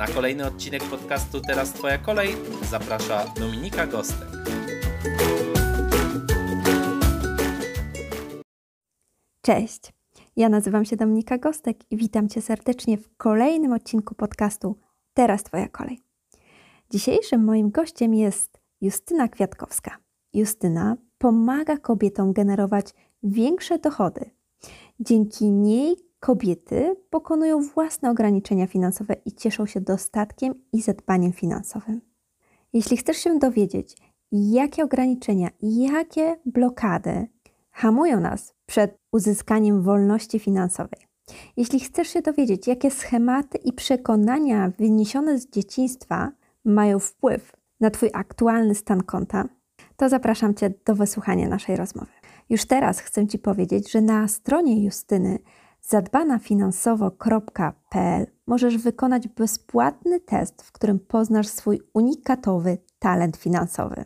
Na kolejny odcinek podcastu Teraz Twoja kolej zaprasza Dominika Gostek. Cześć, ja nazywam się Dominika Gostek i witam Cię serdecznie w kolejnym odcinku podcastu Teraz Twoja kolej. Dzisiejszym moim gościem jest Justyna Kwiatkowska. Justyna pomaga kobietom generować większe dochody. Dzięki niej kobiety pokonują własne ograniczenia finansowe i cieszą się dostatkiem i zadbaniem finansowym. Jeśli chcesz się dowiedzieć, jakie ograniczenia, jakie blokady hamują nas przed uzyskaniem wolności finansowej, jeśli chcesz się dowiedzieć, jakie schematy i przekonania wyniesione z dzieciństwa mają wpływ na Twój aktualny stan konta, to zapraszam Cię do wysłuchania naszej rozmowy. Już teraz chcę Ci powiedzieć, że na stronie Justyny zadbanafinansowo.pl możesz wykonać bezpłatny test, w którym poznasz swój unikatowy talent finansowy.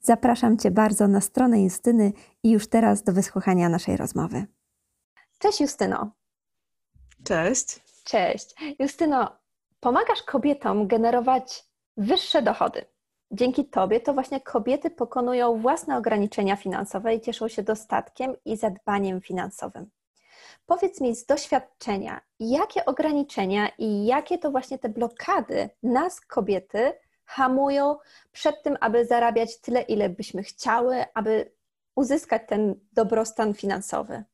Zapraszam Cię bardzo na stronę Justyny i już teraz do wysłuchania naszej rozmowy. Cześć Justyno. Cześć. Cześć. Justyno, pomagasz kobietom generować wyższe dochody. Dzięki Tobie to właśnie kobiety pokonują własne ograniczenia finansowe i cieszą się dostatkiem i zadbaniem finansowym. Powiedz mi z doświadczenia, jakie ograniczenia i jakie to właśnie te blokady nas, kobiety, hamują przed tym, aby zarabiać tyle, ile byśmy chciały, aby uzyskać ten dobrostan finansowy?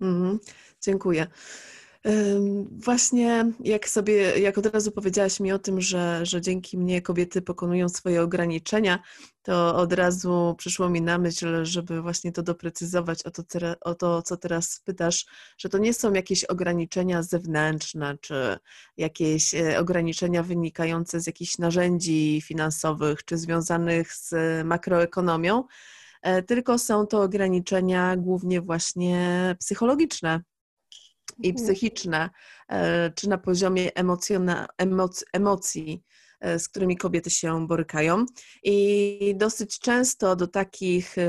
Mhm, dziękuję. Właśnie jak sobie, jak od razu powiedziałaś mi o tym, że, że dzięki mnie kobiety pokonują swoje ograniczenia, to od razu przyszło mi na myśl, żeby właśnie to doprecyzować o to, o to, co teraz pytasz, że to nie są jakieś ograniczenia zewnętrzne, czy jakieś e, ograniczenia wynikające z jakichś narzędzi finansowych, czy związanych z makroekonomią, e, tylko są to ograniczenia głównie właśnie psychologiczne i mhm. psychiczne, e, czy na poziomie emocjona, emoc, emocji, e, z którymi kobiety się borykają. I dosyć często do takich e,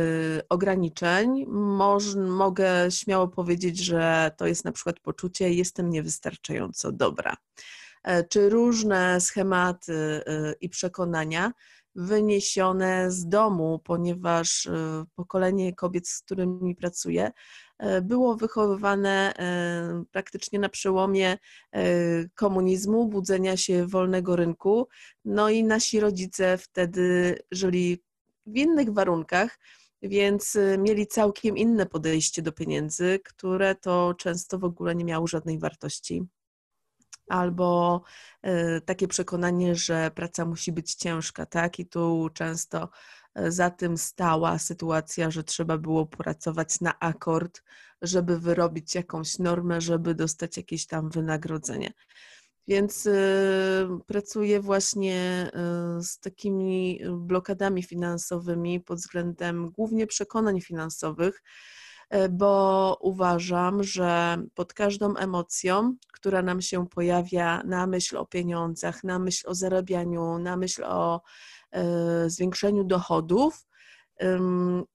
ograniczeń moż, mogę śmiało powiedzieć, że to jest na przykład poczucie, jestem niewystarczająco dobra. Czy różne schematy i przekonania wyniesione z domu, ponieważ pokolenie kobiet, z którymi pracuję, E, było wychowywane e, praktycznie na przełomie e, komunizmu, budzenia się wolnego rynku. No i nasi rodzice wtedy żyli w innych warunkach, więc mieli całkiem inne podejście do pieniędzy, które to często w ogóle nie miało żadnej wartości. Albo takie przekonanie, że praca musi być ciężka, tak? I tu często za tym stała sytuacja, że trzeba było pracować na akord, żeby wyrobić jakąś normę, żeby dostać jakieś tam wynagrodzenie. Więc y, pracuję właśnie z takimi blokadami finansowymi pod względem głównie przekonań finansowych, bo uważam, że pod każdą emocją, która nam się pojawia na myśl o pieniądzach, na myśl o zarabianiu, na myśl o E, zwiększeniu dochodów.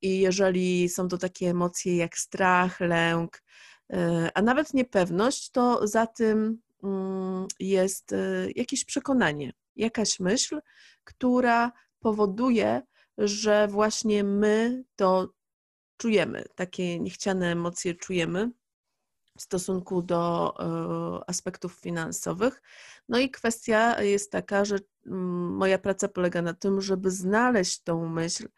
I jeżeli są to takie emocje jak strach, lęk, e, a nawet niepewność, to za tym mm, jest e, jakieś przekonanie, jakaś myśl, która powoduje, że właśnie my to czujemy, takie niechciane emocje czujemy w stosunku do aspektów finansowych. No i kwestia jest taka, że mm, moja praca polega na tym, żeby znaleźć tą myśl,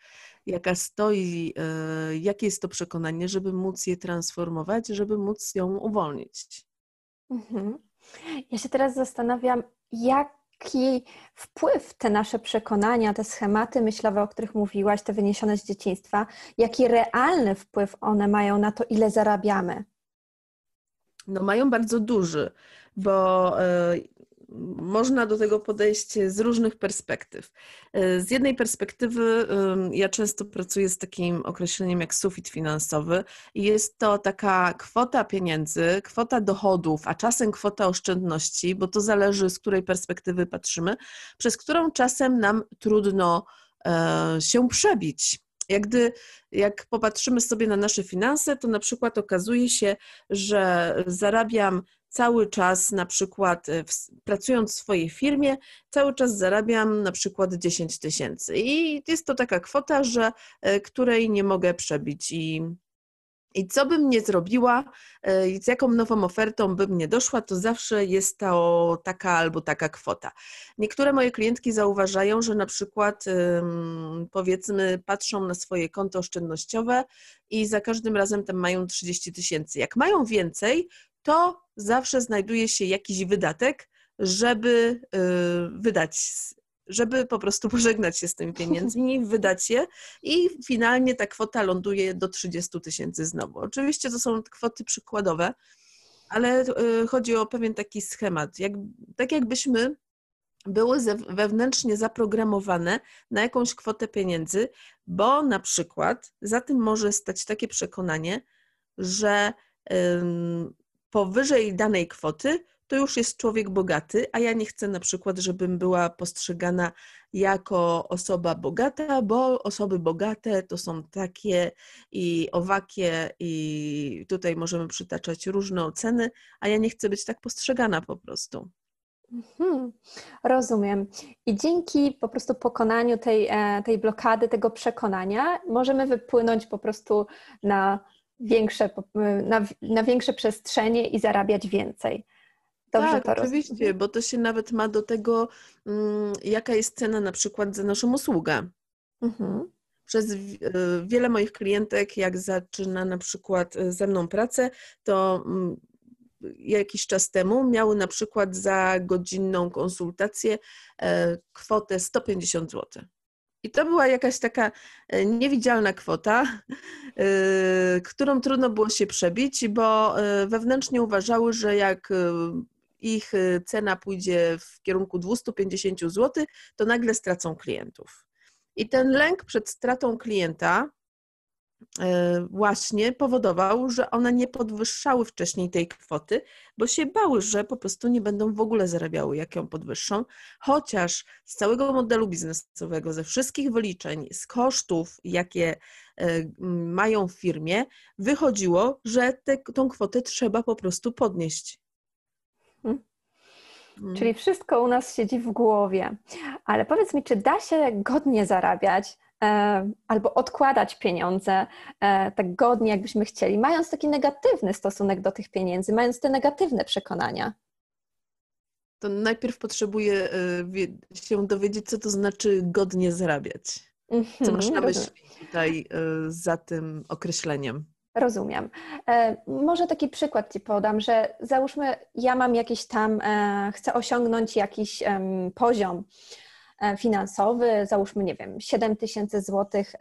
jaka stoi, e, jakie jest to przekonanie, żeby móc je transformować, żeby móc ją uwolnić. Mhm. Ja się teraz zastanawiam, jaki wpływ te nasze przekonania, te schematy myślowe, o których mówiłaś, te wyniesione z dzieciństwa, jaki realny wpływ one mają na to, ile zarabiamy? No mają bardzo duży, bo e, można do tego podejść z różnych perspektyw. E, z jednej perspektywy ja często pracuję z takim określeniem jak sufit finansowy i jest to taka kwota pieniędzy, kwota dochodów, a czasem kwota oszczędności, bo to zależy z której perspektywy patrzymy, przez którą czasem nam trudno e, się przebić. Jak, gdy, jak popatrzymy sobie na nasze finanse, to na przykład okazuje się, że zarabiam cały czas na przykład e, w, pracując w swojej firmie, cały czas zarabiam na przykład 10 tysięcy. I jest to taka kwota, że, e, której nie mogę przebić. I i co bym nie zrobiła, e, z jaką nową ofertą bym nie doszła, to zawsze jest to taka albo taka kwota. Niektóre moje klientki zauważają, że na przykład powiedzmy patrzą na swoje konto oszczędnościowe i za każdym razem tam mają 30 tysięcy. Jak mają więcej, to zawsze znajduje się jakiś wydatek, żeby y, wydać żeby po prostu pożegnać się z tymi pieniędzmi, wydać je i finalnie ta kwota ląduje do 30 tysięcy znowu. Oczywiście to są kwoty przykładowe, ale y, chodzi o pewien taki schemat. Jak, tak jakbyśmy były wewnętrznie zaprogramowane na jakąś kwotę pieniędzy, bo na przykład za tym może stać takie przekonanie, że powyżej danej kwoty to już jest człowiek bogaty, a ja nie chcę na przykład, żebym była postrzegana jako osoba bogata, bo osoby bogate to są takie i owakie, i tutaj możemy przytaczać różne oceny, a ja nie chcę być tak postrzegana po prostu. Mhm, rozumiem. I dzięki po prostu pokonaniu tej, e, tej blokady, tego przekonania, możemy wypłynąć po prostu na większe, na, na większe przestrzenie i zarabiać więcej. Dobrze tak, to oczywiście, rozumiem. bo to się nawet ma do tego, mm, jaka jest cena na przykład za naszą usługę. Mhm. Przez e, wiele moich klientek, jak zaczyna na przykład e, ze mną pracę, to mm, jakiś czas temu miały na przykład za godzinną konsultację e, kwotę 150 zł. I to była jakaś taka niewidzialna kwota, którą trudno było się przebić, bo wewnętrznie uważały, że jak ich y, cena pójdzie w kierunku 250 zł, to nagle stracą klientów. I ten lęk przed stratą klienta y, właśnie powodował, że one nie podwyższały wcześniej tej kwoty, bo się bały, że po prostu nie będą w ogóle zarabiały, jak ją podwyższą, chociaż z całego modelu biznesowego, ze wszystkich wyliczeń, z kosztów, jakie y, mają w firmie, wychodziło, że tą kwotę trzeba po prostu podnieść. Mm. Czyli wszystko u nas siedzi w głowie. Ale powiedz mi, czy da się godnie zarabiać e, albo odkładać pieniądze e, tak godnie, jakbyśmy chcieli, mając taki negatywny stosunek do tych pieniędzy, mając te negatywne przekonania? To najpierw potrzebuję e, się dowiedzieć, co to znaczy godnie zarabiać. Co masz na mhm, myśli tutaj e, za tym określeniem? Rozumiem. E, może taki przykład Ci podam, że załóżmy, ja mam jakiś tam, e, chcę osiągnąć jakiś poziom e, finansowy, załóżmy, nie wiem, 7 tysięcy złotych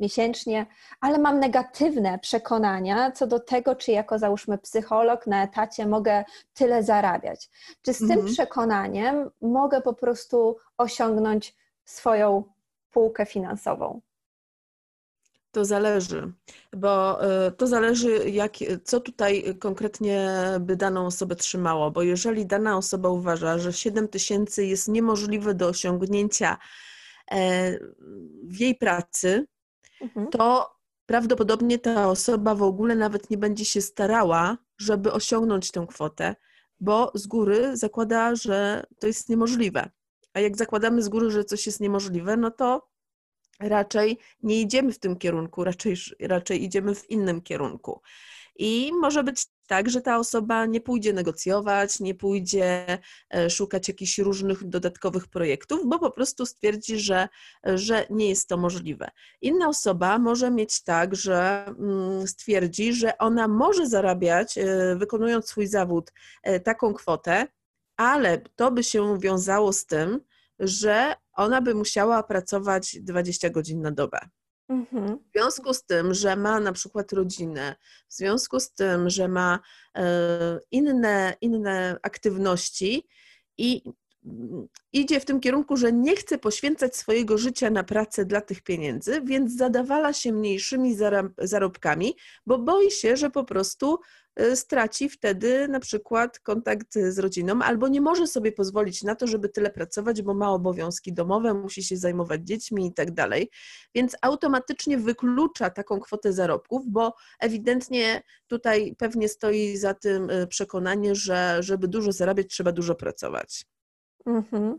miesięcznie, ale mam negatywne przekonania co do tego, czy jako załóżmy psycholog na etacie mogę tyle zarabiać. Czy z mhm. tym przekonaniem mogę po prostu osiągnąć swoją półkę finansową? To zależy, bo e, to zależy, jak, co tutaj konkretnie by daną osobę trzymało, bo jeżeli dana osoba uważa, że 7 tysięcy jest niemożliwe do osiągnięcia e, w jej pracy, mhm. to prawdopodobnie ta osoba w ogóle nawet nie będzie się starała, żeby osiągnąć tę kwotę, bo z góry zakłada, że to jest niemożliwe. A jak zakładamy z góry, że coś jest niemożliwe, no to raczej nie idziemy w tym kierunku, raczej, raczej idziemy w innym kierunku. I może być tak, że ta osoba nie pójdzie negocjować, nie pójdzie e, szukać jakichś różnych dodatkowych projektów, bo po prostu stwierdzi, że, że nie jest to możliwe. Inna osoba może mieć tak, że mm, stwierdzi, że ona może zarabiać, e, wykonując swój zawód, e, taką kwotę, ale to by się wiązało z tym, że ona by musiała pracować 20 godzin na dobę. Mhm. W związku z tym, że ma na przykład rodzinę, w związku z tym, że ma e, inne, inne aktywności i mm, idzie w tym kierunku, że nie chce poświęcać swojego życia na pracę dla tych pieniędzy, więc zadawala się mniejszymi zarobkami, bo boi się, że po prostu straci wtedy na przykład kontakt z rodziną albo nie może sobie pozwolić na to, żeby tyle pracować, bo ma obowiązki domowe, musi się zajmować dziećmi i tak dalej. Więc automatycznie wyklucza taką kwotę zarobków, bo ewidentnie tutaj pewnie stoi za tym y, przekonanie, że żeby dużo zarabiać, trzeba dużo pracować. Mhm.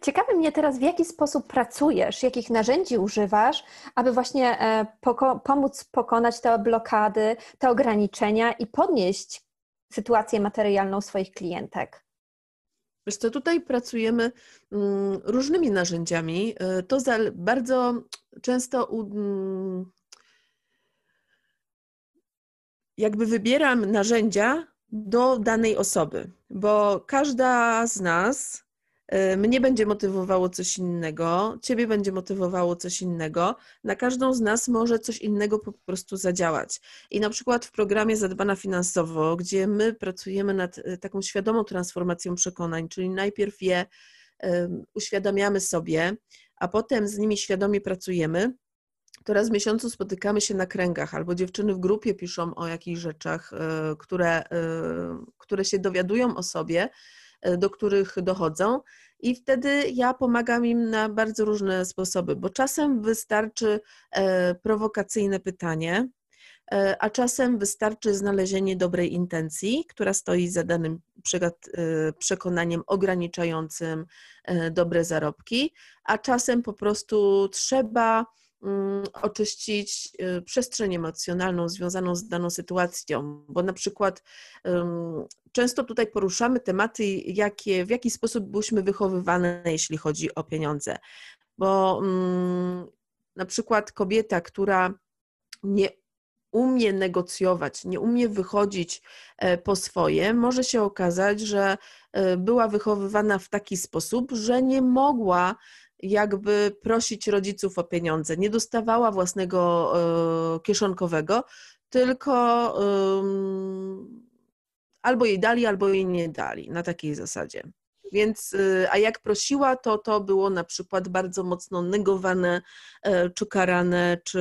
Ciekawi mnie teraz, w jaki sposób pracujesz, jakich narzędzi używasz, aby właśnie e, poko pomóc pokonać te blokady, te ograniczenia i podnieść sytuację materialną swoich klientek. Wiesz co, tutaj pracujemy mm, różnymi narzędziami. E, to bardzo często mm, jakby wybieram narzędzia do danej osoby, bo każda z nas y, mnie będzie motywowało coś innego, ciebie będzie motywowało coś innego. Na każdą z nas może coś innego po prostu zadziałać. I na przykład w programie Zadbana Finansowo, gdzie my pracujemy nad y, taką świadomą transformacją przekonań, czyli najpierw je uświadamiamy sobie, a potem z nimi świadomie pracujemy, to raz w miesiącu spotykamy się na kręgach, albo dziewczyny w grupie piszą o jakichś rzeczach, e, które, e, które się dowiadują o sobie, e, do których dochodzą. I wtedy ja pomagam im na bardzo różne sposoby, bo czasem wystarczy prowokacyjne pytanie, a czasem wystarczy znalezienie dobrej intencji, która stoi za danym przekonaniem ograniczającym dobre zarobki, a czasem po prostu trzeba oczyścić y, przestrzeń emocjonalną związaną z daną sytuacją, bo na przykład często tutaj poruszamy tematy, jakie, w jaki sposób byliśmy wychowywane, jeśli chodzi o pieniądze. Bo mm, na przykład kobieta, która nie umie negocjować, nie umie wychodzić e, po swoje, może się okazać, że e, była wychowywana w taki sposób, że nie mogła jakby prosić rodziców o pieniądze. Nie dostawała własnego e, kieszonkowego, tylko albo jej dali, albo jej nie dali, na takiej zasadzie. Więc, e, a jak prosiła, to to było na przykład bardzo mocno negowane, e, czy karane, czy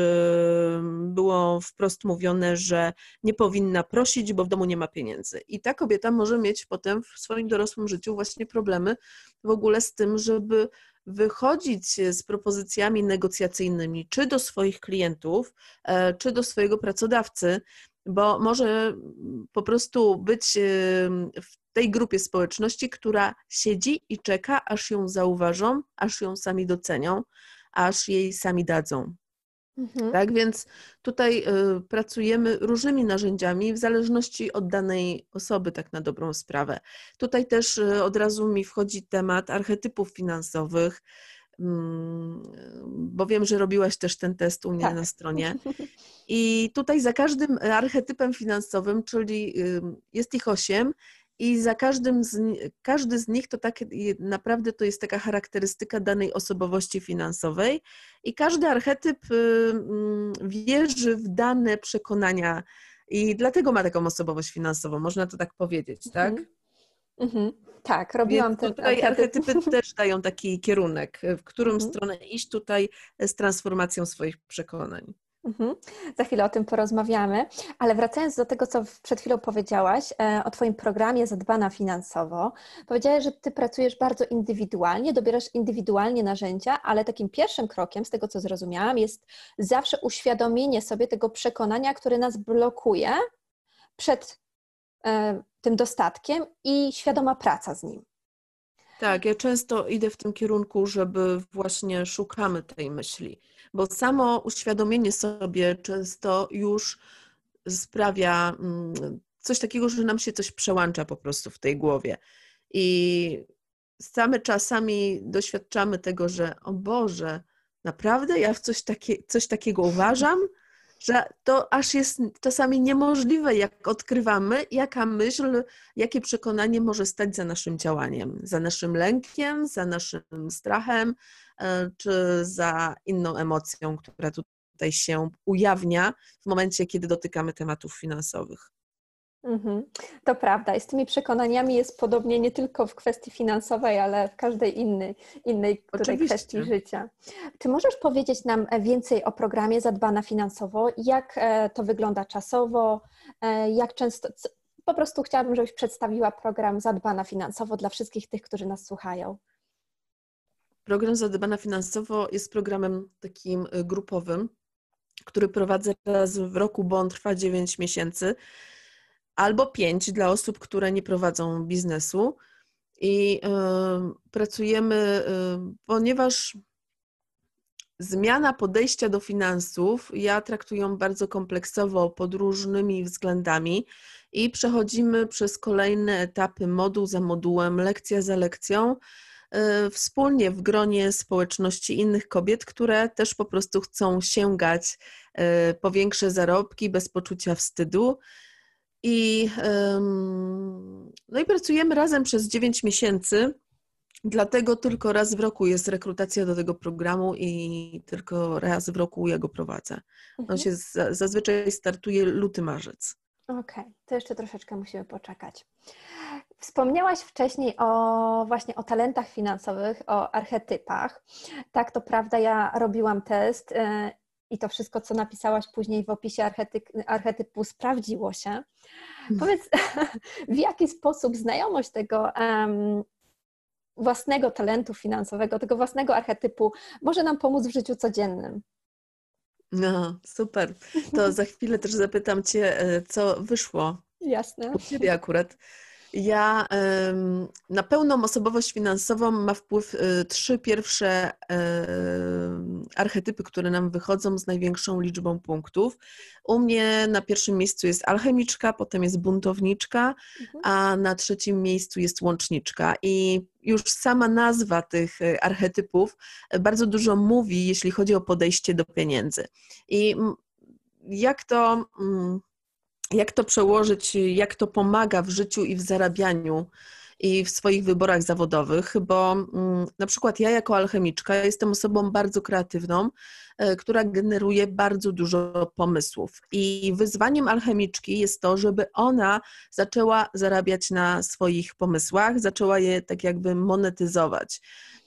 było wprost mówione, że nie powinna prosić, bo w domu nie ma pieniędzy. I ta kobieta może mieć potem w swoim dorosłym życiu właśnie problemy w ogóle z tym, żeby wychodzić z propozycjami negocjacyjnymi, czy do swoich klientów, e, czy do swojego pracodawcy, bo może po prostu być w tej grupie społeczności, która siedzi i czeka, aż ją zauważą, aż ją sami docenią, aż jej sami dadzą. Mhm. Tak więc tutaj y, pracujemy różnymi narzędziami w zależności od danej osoby, tak na dobrą sprawę. Tutaj też y, od razu mi wchodzi temat archetypów finansowych, mm, bo wiem, że robiłaś też ten test u mnie tak. na stronie. I tutaj za każdym archetypem finansowym, czyli jest ich osiem, i za każdym z, każdy z nich to tak naprawdę to jest taka charakterystyka danej osobowości finansowej i każdy archetyp y, mm, wierzy w dane przekonania i dlatego ma taką osobowość finansową, można to tak powiedzieć, tak? Mm -hmm. Tak, robiłam ten tutaj archetyp. archetypy też dają taki kierunek, w którą -hmm. stronę iść tutaj z transformacją swoich przekonań. Mhm. Za chwilę o tym porozmawiamy, ale wracając do tego, co przed chwilą powiedziałaś e, o Twoim programie Zadbana Finansowo, powiedziałaś, że Ty pracujesz bardzo indywidualnie, dobierasz indywidualnie narzędzia, ale takim pierwszym krokiem, z tego co zrozumiałam, jest zawsze uświadomienie sobie tego przekonania, które nas blokuje przed e, tym dostatkiem i świadoma praca z nim. Tak, ja często idę w tym kierunku, żeby właśnie szukamy tej myśli bo samo uświadomienie sobie często już sprawia mm, coś takiego, że nam się coś przełącza po prostu w tej głowie. I same czasami doświadczamy tego, że o Boże, naprawdę ja w coś, takie, coś takiego uważam, że to aż jest czasami niemożliwe, jak odkrywamy, jaka myśl, jakie przekonanie może stać za naszym działaniem, za naszym lękiem, za naszym strachem, czy za inną emocją, która tutaj się ujawnia w momencie, kiedy dotykamy tematów finansowych. Mhm. To prawda. I z tymi przekonaniami jest podobnie nie tylko w kwestii finansowej, ale w każdej innej, innej kwestii życia. Czy możesz powiedzieć nam więcej o programie Zadbana Finansowo? Jak e, to wygląda czasowo? E, jak często. Po prostu chciałabym, żebyś przedstawiła program Zadbana Finansowo dla wszystkich tych, którzy nas słuchają. Program Zadbana Finansowo jest programem takim e, grupowym, który prowadzę raz w roku, bo on trwa 9 miesięcy albo pięć dla osób, które nie prowadzą biznesu. I y, pracujemy, y, ponieważ zmiana podejścia do finansów, ja traktuję bardzo kompleksowo pod różnymi względami i przechodzimy przez kolejne etapy, moduł za modułem, lekcja za lekcją, y, wspólnie w gronie społeczności innych kobiet, które też po prostu chcą sięgać po większe zarobki bez poczucia wstydu i, no i pracujemy razem przez 9 miesięcy. Dlatego tylko raz w roku jest rekrutacja do tego programu i tylko raz w roku ja go prowadzę. On mhm. się zazwyczaj startuje luty, marzec. Okej, okay. to jeszcze troszeczkę musimy poczekać. Wspomniałaś wcześniej o właśnie o talentach finansowych, o archetypach. Tak, to prawda, ja robiłam test y, i to wszystko, co napisałaś później w opisie archetyp, archetypu, sprawdziło się. Hmm. Powiedz, w jaki sposób znajomość tego um, własnego talentu finansowego, tego własnego archetypu może nam pomóc w życiu codziennym? No, super. To za chwilę też zapytam Cię, e, co wyszło. Jasne. U Ciebie akurat. Ja na pełną osobowość finansową ma wpływ y, trzy pierwsze archetypy, które nam wychodzą z największą liczbą punktów. U mnie na pierwszym miejscu jest alchemiczka, potem jest buntowniczka, mhm. a na trzecim miejscu jest łączniczka. I już sama nazwa tych y, archetypów bardzo dużo mówi, jeśli chodzi o podejście do pieniędzy. I jak to mm, jak to przełożyć, jak to pomaga w życiu i w zarabianiu i w swoich wyborach zawodowych, bo mm, na przykład ja jako alchemiczka jestem osobą bardzo kreatywną, e, która generuje bardzo dużo pomysłów. I wyzwaniem alchemiczki jest to, żeby ona zaczęła zarabiać na swoich pomysłach, zaczęła je tak jakby monetyzować.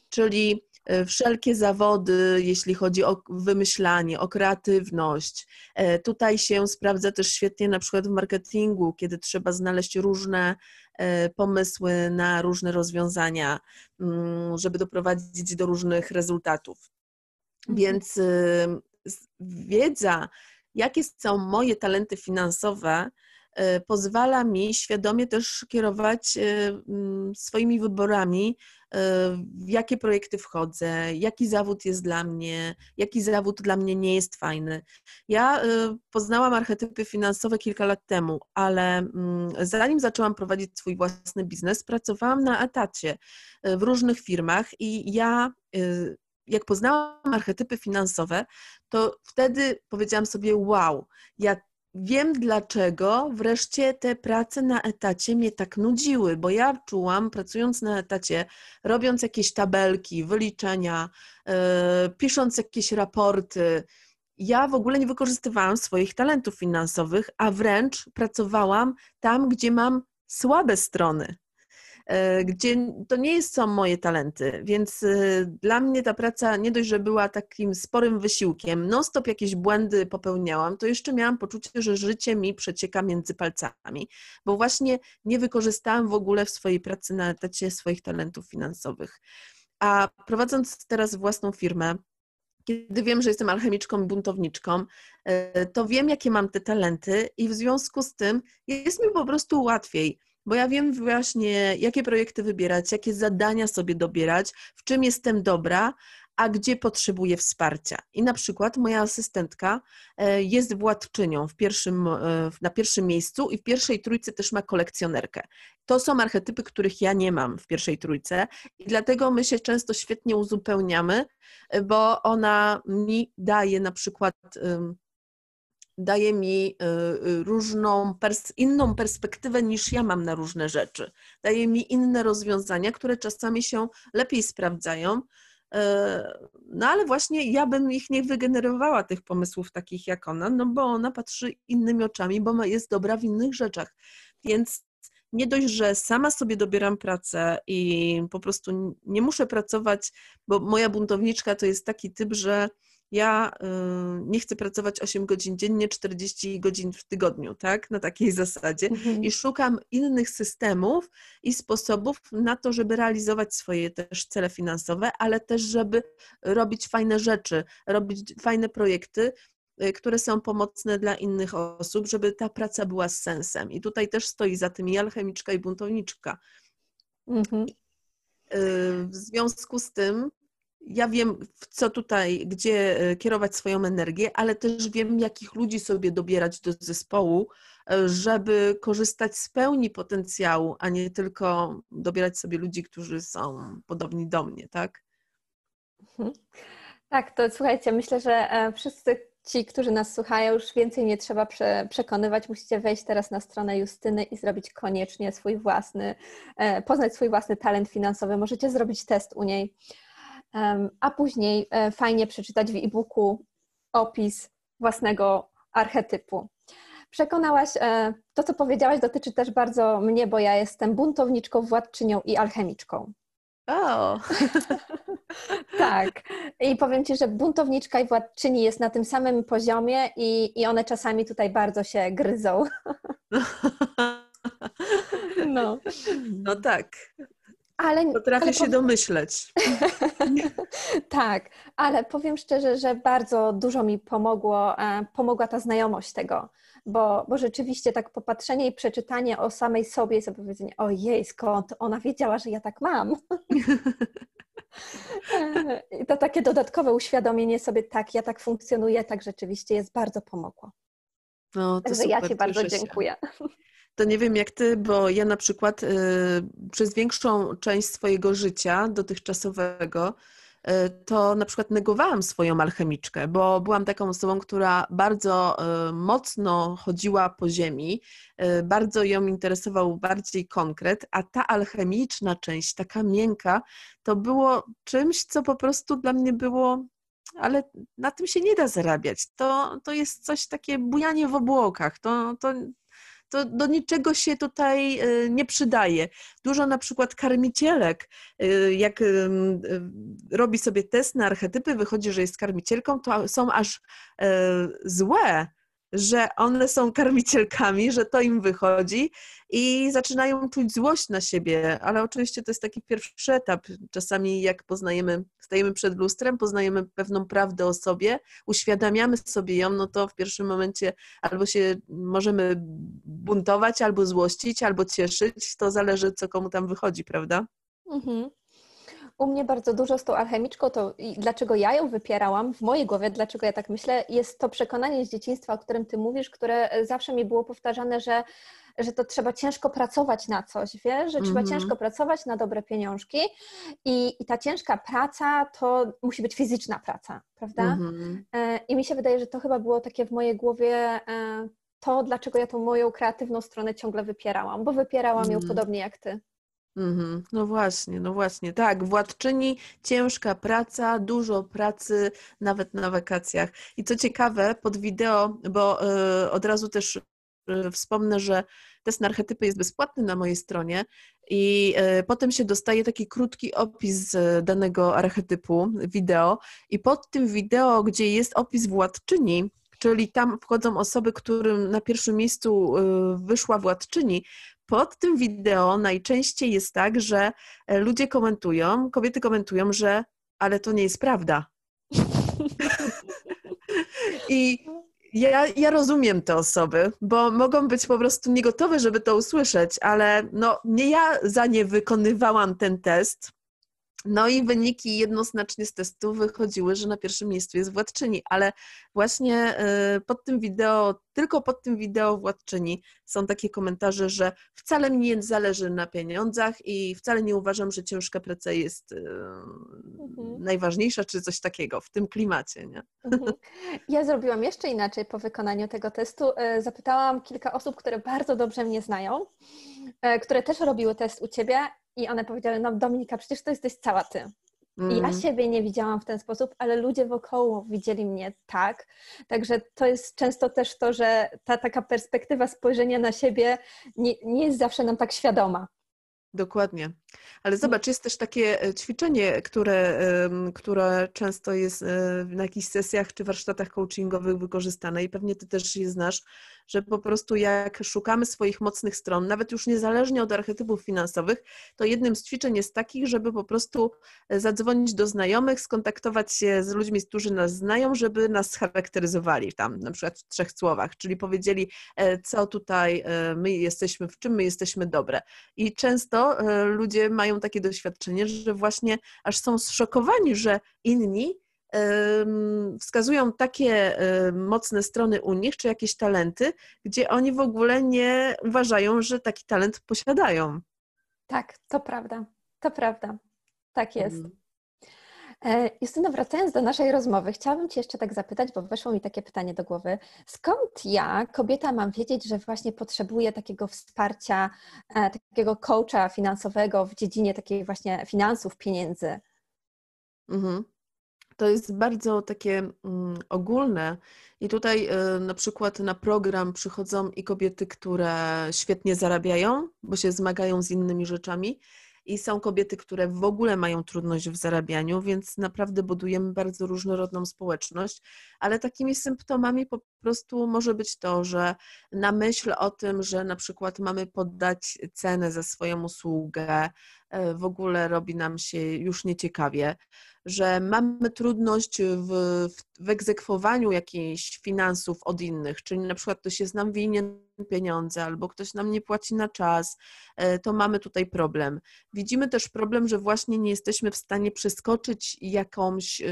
Czyli wszelkie zawody, jeśli chodzi o wymyślanie, o kreatywność. E, tutaj się sprawdza też świetnie na przykład w marketingu, kiedy trzeba znaleźć różne e, pomysły na różne rozwiązania, mm, żeby doprowadzić do różnych rezultatów. Mhm. Więc wiedza, jakie są moje talenty finansowe, pozwala mi świadomie też kierować swoimi wyborami w jakie projekty wchodzę, jaki zawód jest dla mnie, jaki zawód dla mnie nie jest fajny. Ja y, poznałam archetypy finansowe kilka lat temu, ale mm, zanim zaczęłam prowadzić swój własny biznes, pracowałam na etacie y, w różnych firmach i ja y, jak poznałam archetypy finansowe, to wtedy powiedziałam sobie: Wow, ja wiem dlaczego wreszcie te prace na etacie mnie tak nudziły, bo ja czułam, pracując na etacie, robiąc jakieś tabelki, wyliczenia, yy, pisząc jakieś raporty, ja w ogóle nie wykorzystywałam swoich talentów finansowych, a wręcz pracowałam tam, gdzie mam słabe strony. E, gdzie to nie są moje talenty, więc e, dla mnie ta praca nie dość, że była takim sporym wysiłkiem, non-stop jakieś błędy popełniałam, to jeszcze miałam poczucie, że życie mi przecieka między palcami, bo właśnie nie wykorzystałam w ogóle w swojej pracy na etacie swoich talentów finansowych. A prowadząc teraz własną firmę, kiedy wiem, że jestem alchemiczką, buntowniczką, e, to wiem, jakie mam te talenty i w związku z tym jest mi po prostu łatwiej bo ja wiem właśnie, jakie projekty wybierać, jakie zadania sobie dobierać, w czym jestem dobra, a gdzie potrzebuję wsparcia. I na przykład moja asystentka e, jest władczynią w pierwszym, e, na pierwszym miejscu i w pierwszej trójce też ma kolekcjonerkę. To są archetypy, których ja nie mam w pierwszej trójce i dlatego my się często świetnie uzupełniamy, e, bo ona mi daje na przykład daje mi y, y, różną, inną perspektywę niż ja mam na różne rzeczy. Daje mi inne rozwiązania, które czasami się lepiej sprawdzają no ale właśnie ja bym ich nie wygenerowała, tych pomysłów takich jak ona, no bo ona patrzy innymi oczami, bo jest dobra w innych rzeczach. Więc nie dość, że sama sobie dobieram pracę i po prostu nie muszę pracować, bo moja buntowniczka to jest taki typ, że ja y, nie chcę pracować 8 godzin dziennie, 40 godzin w tygodniu, tak? Na takiej zasadzie. Mhm. I szukam innych systemów i sposobów na to, żeby realizować swoje też cele finansowe, ale też, żeby robić fajne rzeczy, robić fajne projekty, y, które są pomocne dla innych osób, żeby ta praca była z sensem. I tutaj też stoi za tym i alchemiczka, i buntowniczka. Mhm. Y, w związku z tym ja wiem, co tutaj, gdzie e, kierować swoją energię, ale też wiem, jakich ludzi sobie dobierać do zespołu, e, żeby korzystać z pełni potencjału, a nie tylko dobierać sobie ludzi, którzy są podobni do mnie, tak? Mhm. Tak, to słuchajcie, myślę, że e, wszyscy ci, którzy nas słuchają, już więcej nie trzeba prze, przekonywać. Musicie wejść teraz na stronę Justyny i zrobić koniecznie swój własny, poznać swój własny talent finansowy. Możecie zrobić test u niej a później e, fajnie przeczytać w e-booku opis własnego archetypu. Przekonałaś, e, to co powiedziałaś dotyczy też bardzo mnie, bo ja jestem buntowniczką, władczynią i alchemiczką. O! tak. I powiem Ci, że buntowniczka i władczyni jest na tym samym poziomie i, i one czasami tutaj bardzo się gryzą. no. No tak. Ale, Potrafię ale się domyśleć. tak, ale powiem szczerze, że bardzo dużo mi pomogło, e, pomogła ta znajomość tego, bo, bo rzeczywiście tak popatrzenie i przeczytanie o samej sobie i powiedzenie, ojej, skąd ona wiedziała, że ja tak mam. E, I to takie dodatkowe uświadomienie sobie, tak, ja tak funkcjonuję, tak rzeczywiście jest bardzo pomogło. No, to Także super, ja Ci bardzo dziękuję. To nie wiem jak ty, bo ja na przykład y, przez większą część swojego życia dotychczasowego y, to na przykład negowałam swoją alchemiczkę, bo byłam taką osobą, która bardzo y, mocno chodziła po ziemi, y, bardzo ją interesował bardziej konkret, a ta alchemiczna część, taka miękka, to było czymś, co po prostu dla mnie było ale na tym się nie da zarabiać. To, to jest coś takie bujanie w obłokach. To, to, to do niczego się tutaj y, nie przydaje. Dużo na przykład karmicielek, y, jak y, robi sobie test na archetypy, wychodzi, że jest karmicielką, to są aż złe że one są karmicielkami, że to im wychodzi i zaczynają czuć złość na siebie, ale oczywiście to jest taki pierwszy etap. Czasami jak poznajemy, stajemy przed lustrem, poznajemy pewną prawdę o sobie, uświadamiamy sobie ją, no to w pierwszym momencie albo się możemy buntować, albo złościć, albo cieszyć, to zależy co komu tam wychodzi, prawda? Mhm. U mnie bardzo dużo z tą alchemiczką, to dlaczego ja ją wypierałam w mojej głowie, dlaczego ja tak myślę, jest to przekonanie z dzieciństwa, o którym ty mówisz, które zawsze mi było powtarzane, że, że to trzeba ciężko pracować na coś, wiesz, że trzeba -hmm. ciężko pracować na dobre pieniążki i, i ta ciężka praca to musi być fizyczna praca, prawda? Mm -hmm. I mi się wydaje, że to chyba było takie w mojej głowie e, to, dlaczego ja tą moją kreatywną stronę ciągle wypierałam, bo wypierałam mm ją mhm. podobnie jak ty. Mhm. No właśnie, no właśnie, tak. Władczyni, ciężka praca, dużo pracy, nawet na wakacjach. I co ciekawe, pod wideo, bo y, od razu też y, wspomnę, że test na archetypy jest bezpłatny na mojej stronie i y, potem się dostaje taki krótki opis danego archetypu, wideo i pod tym wideo, gdzie jest opis władczyni, czyli tam wchodzą osoby, którym na pierwszym miejscu wyszła władczyni, pod tym wideo najczęściej jest tak, że e, ludzie komentują, kobiety komentują, że ale to nie jest prawda. I ja, ja rozumiem te osoby, bo mogą być po prostu niegotowe, żeby to usłyszeć, ale no, nie ja za nie wykonywałam ten test, no i wyniki jednoznacznie z testu wychodziły, że na pierwszym miejscu jest władczyni, ale właśnie y, pod tym wideo, tylko pod tym wideo władczyni są takie komentarze, że wcale mi nie zależy na pieniądzach i wcale nie uważam, że ciężka praca jest y, mhm. najważniejsza, czy coś takiego w tym klimacie. Nie? Mhm. Ja zrobiłam jeszcze inaczej po wykonaniu tego testu. Y, zapytałam kilka osób, które bardzo dobrze mnie znają, które też robiły test u Ciebie i one powiedziały, no Dominika, przecież to jesteś cała ty. Mm. Ja mhm. siebie nie widziałam w ten sposób, ale ludzie wokoło widzieli mnie tak. Także to jest często też to, że ta taka perspektywa spojrzenia na siebie nie, nie jest zawsze nam tak świadoma. Dokładnie. Ale zobacz, jest też takie e, ćwiczenie, które, które często jest e, na jakichś sesjach czy warsztatach coachingowych wykorzystane i pewnie ty też je znasz, że po prostu jak szukamy swoich mocnych stron, nawet już niezależnie od archetypów finansowych, to jednym z ćwiczeń jest takich, żeby po prostu e, zadzwonić do znajomych, skontaktować się z ludźmi, którzy nas znają, żeby nas scharakteryzowali tam, na przykład w trzech słowach, czyli powiedzieli, co tutaj my jesteśmy, w czym my jesteśmy dobre. I często ludzie mają takie doświadczenie, że właśnie aż są zszokowani, że inni wskazują takie mocne strony u nich, czy jakieś talenty, gdzie oni w ogóle nie uważają, że taki talent posiadają. Tak, to prawda. To prawda. Tak jest. Mhm. E, Justyno, wracając do naszej rozmowy, chciałabym Cię jeszcze tak zapytać, bo weszło mi takie pytanie do głowy. Skąd ja, kobieta, mam wiedzieć, że właśnie potrzebuję takiego wsparcia, e, takiego coacha finansowego w dziedzinie takiej właśnie finansów, pieniędzy? Mhm. To jest bardzo takie mm, ogólne i tutaj y, na przykład na program przychodzą i kobiety, które świetnie zarabiają, bo się zmagają z innymi rzeczami i są kobiety, które w ogóle mają trudność w zarabianiu, więc naprawdę budujemy bardzo różnorodną społeczność, ale takimi symptomami po prostu może być to, że na myśl o tym, że na przykład mamy poddać cenę za swoją usługę, w ogóle robi nam się już nieciekawie, że mamy trudność w, w, egzekwowaniu jakichś finansów od innych, czyli na przykład ktoś jest nam winien pieniądze albo ktoś nam nie płaci na czas, e, to mamy tutaj problem. Widzimy też problem, że właśnie nie jesteśmy w stanie przeskoczyć jakąś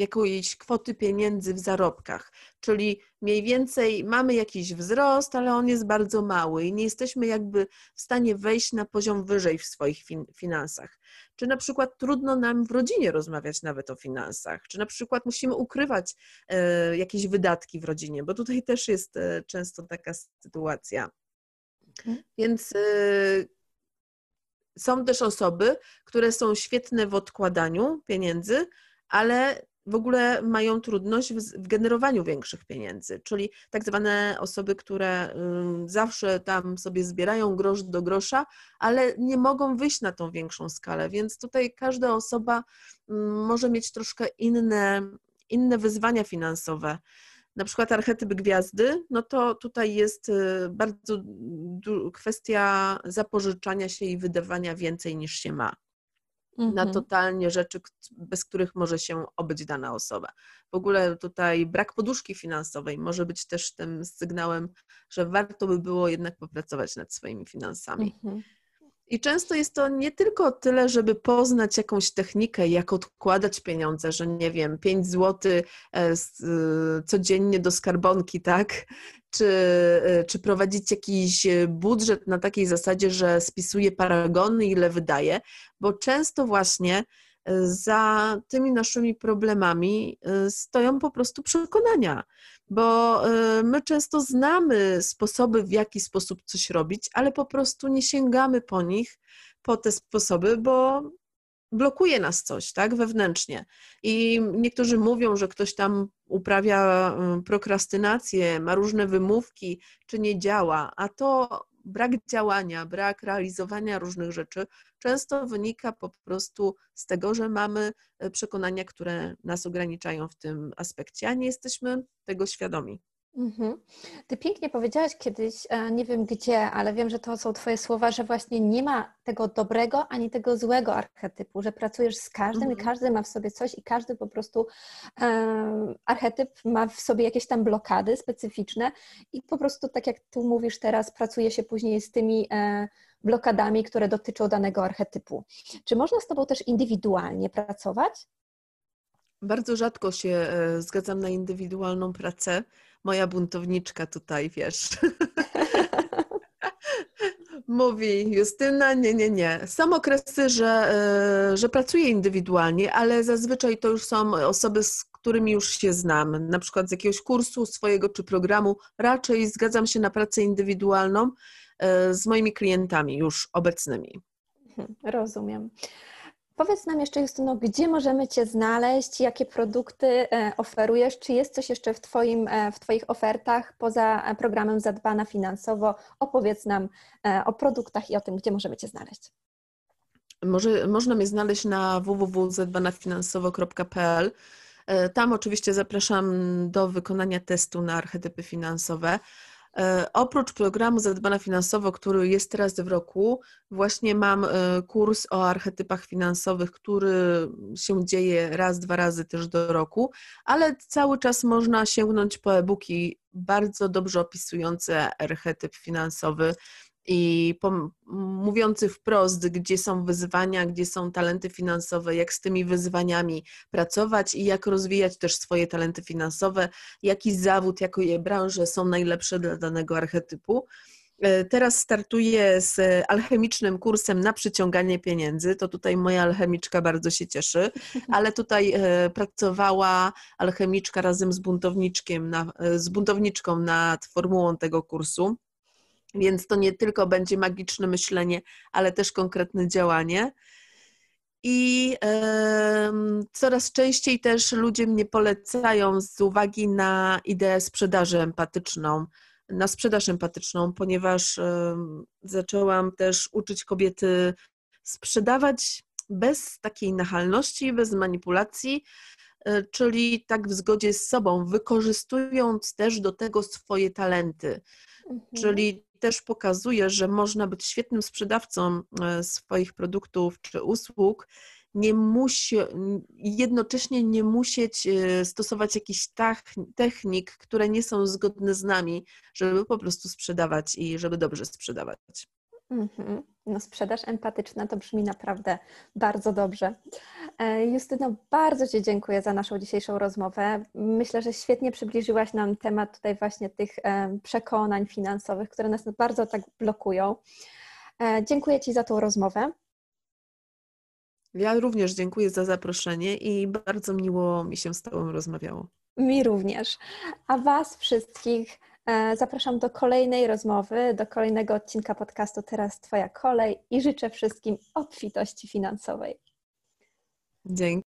jakiejś kwoty pieniędzy w zarobkach, czyli mniej więcej mamy jakiś wzrost, ale on jest bardzo mały i nie jesteśmy jakby w stanie wejść na poziom wyżej w swoich fin finansach. Czy na przykład trudno nam w rodzinie rozmawiać nawet o finansach, czy na przykład musimy ukrywać e, jakieś wydatki w rodzinie, bo tutaj też jest e, często taka sytuacja. Mhm. Więc e, są też osoby, które są świetne w odkładaniu pieniędzy, ale w ogóle mają trudność w, generowaniu większych pieniędzy, czyli tak zwane osoby, które zawsze tam sobie zbierają grosz do grosza, ale nie mogą wyjść na tą większą skalę, więc tutaj każda osoba może mieć troszkę inne, inne wyzwania finansowe. Na przykład archetyp gwiazdy, no to tutaj jest y, bardzo kwestia zapożyczania się i wydawania więcej niż się ma mhm. na totalnie rzeczy, bez których może się obyć dana osoba. W ogóle tutaj brak poduszki finansowej może być też tym sygnałem, że warto by było jednak popracować nad swoimi finansami. Mhm. I często jest to nie tylko tyle, żeby poznać jakąś technikę, jak odkładać pieniądze, że nie wiem, 5 zł e, e, codziennie do skarbonki, tak? Czy, e, czy prowadzić jakiś budżet na takiej zasadzie, że spisuje paragony, ile wydaje, bo często właśnie za tymi naszymi problemami stoją po prostu przekonania, bo my często znamy sposoby, w jaki sposób coś robić, ale po prostu nie sięgamy po nich, po te sposoby, bo blokuje nas coś, tak, wewnętrznie. I niektórzy mówią, że ktoś tam uprawia prokrastynację, ma różne wymówki, czy nie działa, a to brak działania, brak realizowania różnych rzeczy często wynika po prostu z tego, że mamy e, przekonania, które nas ograniczają w tym aspekcie, a nie jesteśmy tego świadomi. Mhm. Ty pięknie powiedziałaś kiedyś, e, nie wiem gdzie, ale wiem, że to są Twoje słowa, że właśnie nie ma tego dobrego ani tego złego archetypu, że pracujesz z każdym mhm. i każdy ma w sobie coś i każdy po prostu um, archetyp ma w sobie jakieś tam blokady specyficzne i po prostu tak jak tu mówisz teraz, pracuje się później z tymi e, blokadami, które dotyczą danego archetypu. Czy można z Tobą też indywidualnie pracować? Bardzo rzadko się zgadzam na indywidualną pracę. Moja buntowniczka tutaj, wiesz. Mówi Justyna, nie, nie, nie. Są okresy, że, e, że pracuję indywidualnie, ale zazwyczaj to już są osoby, z którymi już się znam, na przykład z jakiegoś kursu swojego czy programu. Raczej zgadzam się na pracę indywidualną, E, z moimi klientami już obecnymi. Mhm, rozumiem. Powiedz nam jeszcze, Justyno, gdzie możemy Cię znaleźć, jakie produkty e, oferujesz, czy jest coś jeszcze w, twoim, e, w Twoich ofertach poza programem Zadbana Finansowo? Opowiedz nam o produktach i o tym, gdzie możemy Cię znaleźć. Może, można mnie znaleźć na www.zadbanafinansowo.pl. Tam oczywiście zapraszam do wykonania testu na archetypy finansowe. E, oprócz programu Zadbana Finansowo, który jest teraz w roku, właśnie mam e, kurs o archetypach finansowych, który się dzieje raz, dwa razy też do roku, ale cały czas można sięgnąć po e-booki bardzo dobrze opisujące archetyp finansowy i mówiący wprost, gdzie są wyzwania, gdzie są talenty finansowe, jak z tymi wyzwaniami pracować i jak rozwijać też swoje talenty finansowe, jaki zawód, jakie branże są najlepsze dla danego archetypu. E, teraz startuję z alchemicznym kursem na przyciąganie pieniędzy. To tutaj moja alchemiczka bardzo się cieszy, ale tutaj e, pracowała alchemiczka razem z buntowniczkiem, na, e, z buntowniczką nad formułą tego kursu. Więc to nie tylko będzie magiczne myślenie, ale też konkretne działanie. I coraz częściej też ludzie mnie polecają z uwagi na ideę sprzedaży empatyczną, na sprzedaż empatyczną, ponieważ zaczęłam też uczyć kobiety sprzedawać bez takiej nachalności, bez manipulacji, e, czyli tak w zgodzie z sobą, wykorzystując też do tego swoje talenty. Mhm. Czyli też pokazuje, że można być świetnym sprzedawcą e, swoich produktów czy usług, nie musi, jednocześnie nie musieć e, stosować jakichś technik, które nie są zgodne z nami, żeby po prostu sprzedawać i żeby dobrze sprzedawać. Mm-hmm. No, sprzedaż empatyczna to brzmi naprawdę bardzo dobrze. E, Justyno, bardzo Ci dziękuję za naszą dzisiejszą rozmowę. Myślę, że świetnie przybliżyłaś nam temat tutaj właśnie tych e, przekonań finansowych, które nas bardzo tak blokują. E, dziękuję Ci za tą rozmowę. Ja również dziękuję za zaproszenie i bardzo miło mi się z Tobą rozmawiało. Mi również. A Was wszystkich zapraszam do kolejnej rozmowy, do kolejnego odcinka podcastu Teraz Twoja kolej i życzę wszystkim obfitości finansowej. Dzięki.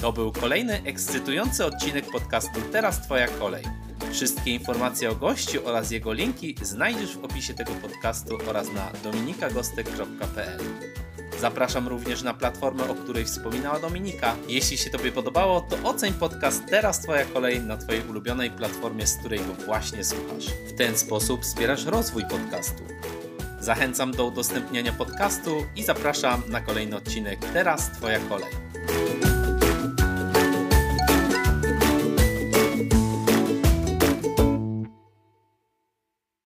To był kolejny ekscytujący odcinek podcastu Teraz Twoja kolej. Wszystkie informacje o gościu oraz jego linki znajdziesz w opisie tego podcastu oraz na dominikagostek.pl. Zapraszam również na platformę, o której wspominała Dominika. Jeśli się Tobie podobało, to oceń podcast Teraz Twoja kolej na Twojej ulubionej platformie, z której go właśnie słuchasz. W ten sposób wspierasz rozwój podcastu. Zachęcam do udostępniania podcastu i zapraszam na kolejny odcinek Teraz Twoja kolej.